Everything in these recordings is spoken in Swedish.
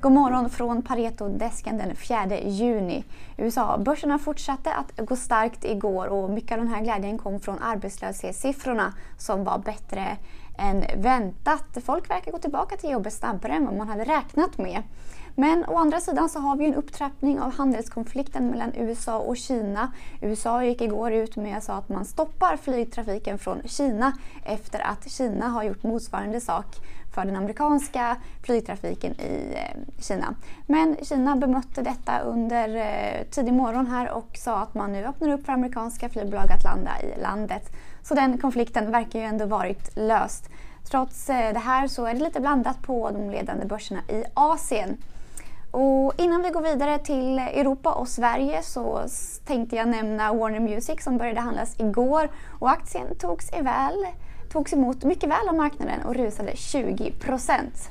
God morgon från Pareto-desken den 4 juni. USA-börserna fortsatte att gå starkt igår och mycket av den här glädjen kom från arbetslöshetssiffrorna som var bättre än väntat. Folk verkar gå tillbaka till jobbet snabbare än vad man hade räknat med. Men å andra sidan så har vi en upptrappning av handelskonflikten mellan USA och Kina. USA gick igår ut med att man stoppar flygtrafiken från Kina efter att Kina har gjort motsvarande sak för den amerikanska flygtrafiken i eh, Kina. Men Kina bemötte detta under eh, tidig morgon här och sa att man nu öppnar upp för amerikanska flygbolag att landa i landet. Så den konflikten verkar ju ändå varit löst. Trots eh, det här så är det lite blandat på de ledande börserna i Asien. Och innan vi går vidare till Europa och Sverige så tänkte jag nämna Warner Music som började handlas igår och aktien togs, väl, togs emot mycket väl av marknaden och rusade 20 procent.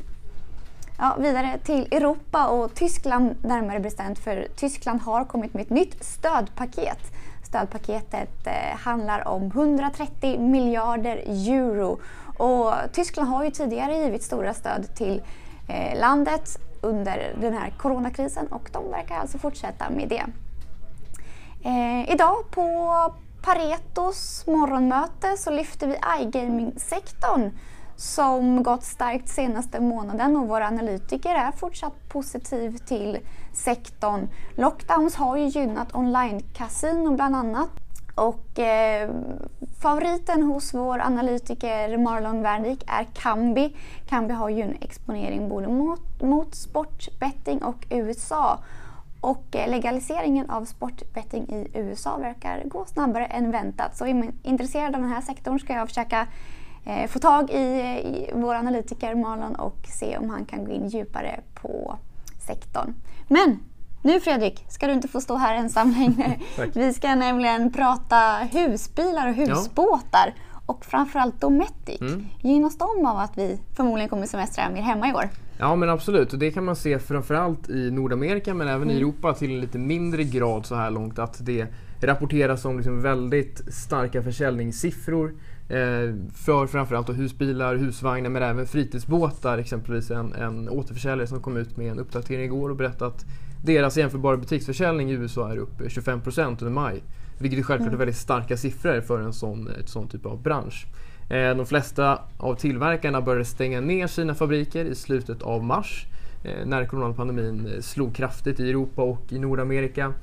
Ja, vidare till Europa och Tyskland närmare bestämt för Tyskland har kommit med ett nytt stödpaket. Stödpaketet eh, handlar om 130 miljarder euro och Tyskland har ju tidigare givit stora stöd till eh, landet under den här coronakrisen och de verkar alltså fortsätta med det. Eh, idag på Paretos morgonmöte så lyfter vi iGaming-sektorn som gått starkt senaste månaden och våra analytiker är fortsatt positiv till sektorn. Lockdowns har ju gynnat online-casino bland annat och eh, favoriten hos vår analytiker Marlon Wernvik är Kambi. Kambi har ju en exponering både mot, mot sportbetting och USA. Och eh, legaliseringen av sportbetting i USA verkar gå snabbare än väntat. Så är man intresserad av den här sektorn ska jag försöka eh, få tag i, i vår analytiker Marlon och se om han kan gå in djupare på sektorn. Men nu Fredrik ska du inte få stå här ensam längre. Vi ska nämligen prata husbilar och husbåtar ja. och framförallt Dometic. Mm. Gynnas de av att vi förmodligen kommer semestra mer hemma i år? Ja men absolut och det kan man se framförallt i Nordamerika men även mm. i Europa till en lite mindre grad så här långt att det rapporteras om liksom väldigt starka försäljningssiffror eh, för framförallt husbilar, husvagnar men även fritidsbåtar. Exempelvis en, en återförsäljare som kom ut med en uppdatering igår och berättade att deras jämförbara butiksförsäljning i USA är upp 25% under maj. Vilket är självklart är mm. väldigt starka siffror för en sån, ett sån typ av bransch. Eh, de flesta av tillverkarna började stänga ner sina fabriker i slutet av mars eh, när coronapandemin eh, slog kraftigt i Europa och i Nordamerika.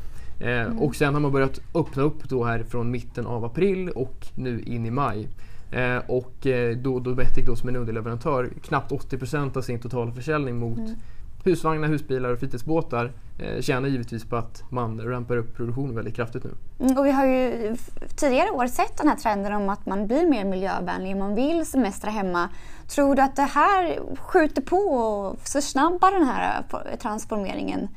Mm. Och sen har man börjat öppna upp då här från mitten av april och nu in i maj. Och då Dometic då som en underleverantör knappt 80% av sin totala försäljning mot mm husvagnar, husbilar och fritidsbåtar eh, tjänar givetvis på att man rampar upp produktionen väldigt kraftigt nu. Mm, och vi har ju tidigare år sett den här trenden om att man blir mer miljövänlig, man vill semestra hemma. Tror du att det här skjuter på och försnabbar den här transformeringen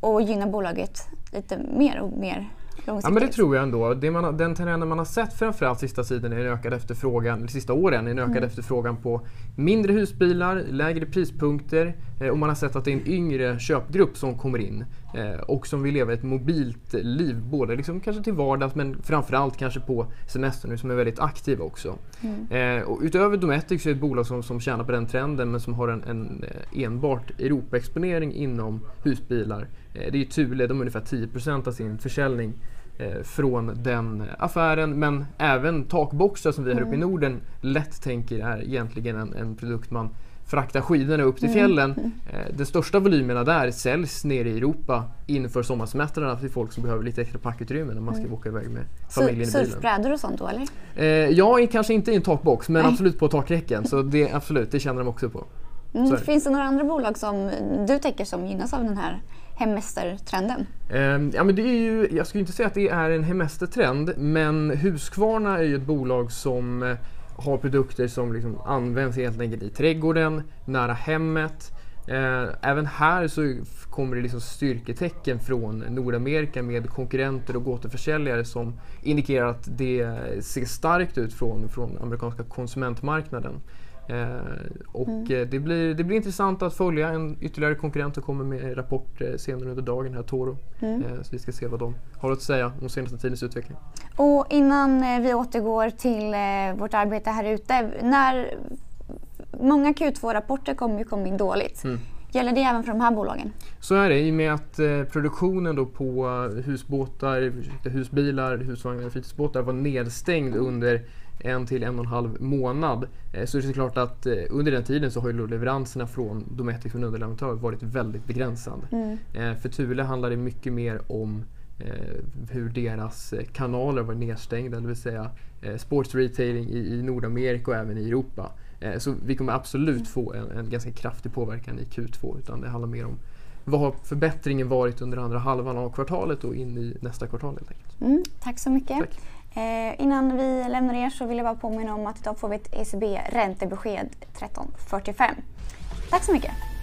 och gynnar bolaget lite mer och mer? Ja men det tror jag ändå. Det man, den trenden man har sett framförallt sista tiden är en ökad efterfrågan, sista åren, en ökad mm. efterfrågan på mindre husbilar, lägre prispunkter eh, och man har sett att det är en yngre köpgrupp som kommer in eh, och som vill leva ett mobilt liv, både liksom kanske till vardags men framförallt kanske på semestern nu som är väldigt aktiva också. Mm. Eh, och utöver Dometic så är det ett bolag som, som tjänar på den trenden men som har en, en enbart Europaexponering inom husbilar. det är Thule, de har ungefär 10% av sin försäljning Eh, från den affären. Men även takboxar som vi här uppe i mm. Norden lätt tänker är egentligen en, en produkt man fraktar skidorna upp till mm. fjällen. Eh, de största volymerna där säljs nere i Europa inför sommarsemestrarna till folk som behöver lite extra packutrymme när man ska mm. åka iväg med familjen i bilen. Surfbrädor och sånt då eller? Eh, ja, kanske inte i en takbox men Nej. absolut på takräcken. Så det, absolut, det känner de också på. Mm, finns det några andra bolag som du tänker som gynnas av den här hemestertrenden? Um, ja, men det är ju, jag skulle inte säga att det är en hemestertrend men Husqvarna är ju ett bolag som uh, har produkter som liksom används helt enkelt i trädgården, nära hemmet. Eh, även här så kommer det liksom styrketecken från Nordamerika med konkurrenter och återförsäljare som indikerar att det ser starkt ut från, från amerikanska konsumentmarknaden. Eh, och mm. Eh, det, blir, det blir intressant att följa en ytterligare konkurrent som kommer med rapport eh, senare under dagen, här Toro. Mm. Så vi ska se vad de har att säga om senaste tidens utveckling. Och innan vi återgår till vårt arbete här ute. När många Q2-rapporter kommer ju komma in dåligt. Mm. Gäller det även för de här bolagen? Så är det i och med att eh, produktionen då på husbåtar, husbilar, husvagnar och fritidsbåtar var nedstängd under en till en och en halv månad. Eh, så det är klart att eh, under den tiden så har ju leveranserna från Dometic från underleverantör varit väldigt begränsade. Mm. Eh, för Thule handlar det mycket mer om hur deras kanaler var nedstängda, det vill säga sports retailing i, Nordamerika och även i Europa. Så vi kommer absolut få en, en ganska kraftig påverkan i Q2 utan det handlar mer om vad har förbättringen varit under andra halvan av kvartalet och in i nästa kvartal helt enkelt. Mm, tack så mycket. Tack. Eh, innan vi lämnar er så vill jag bara påminna om att idag får vi ett ECB räntebesked 13.45. Tack så mycket!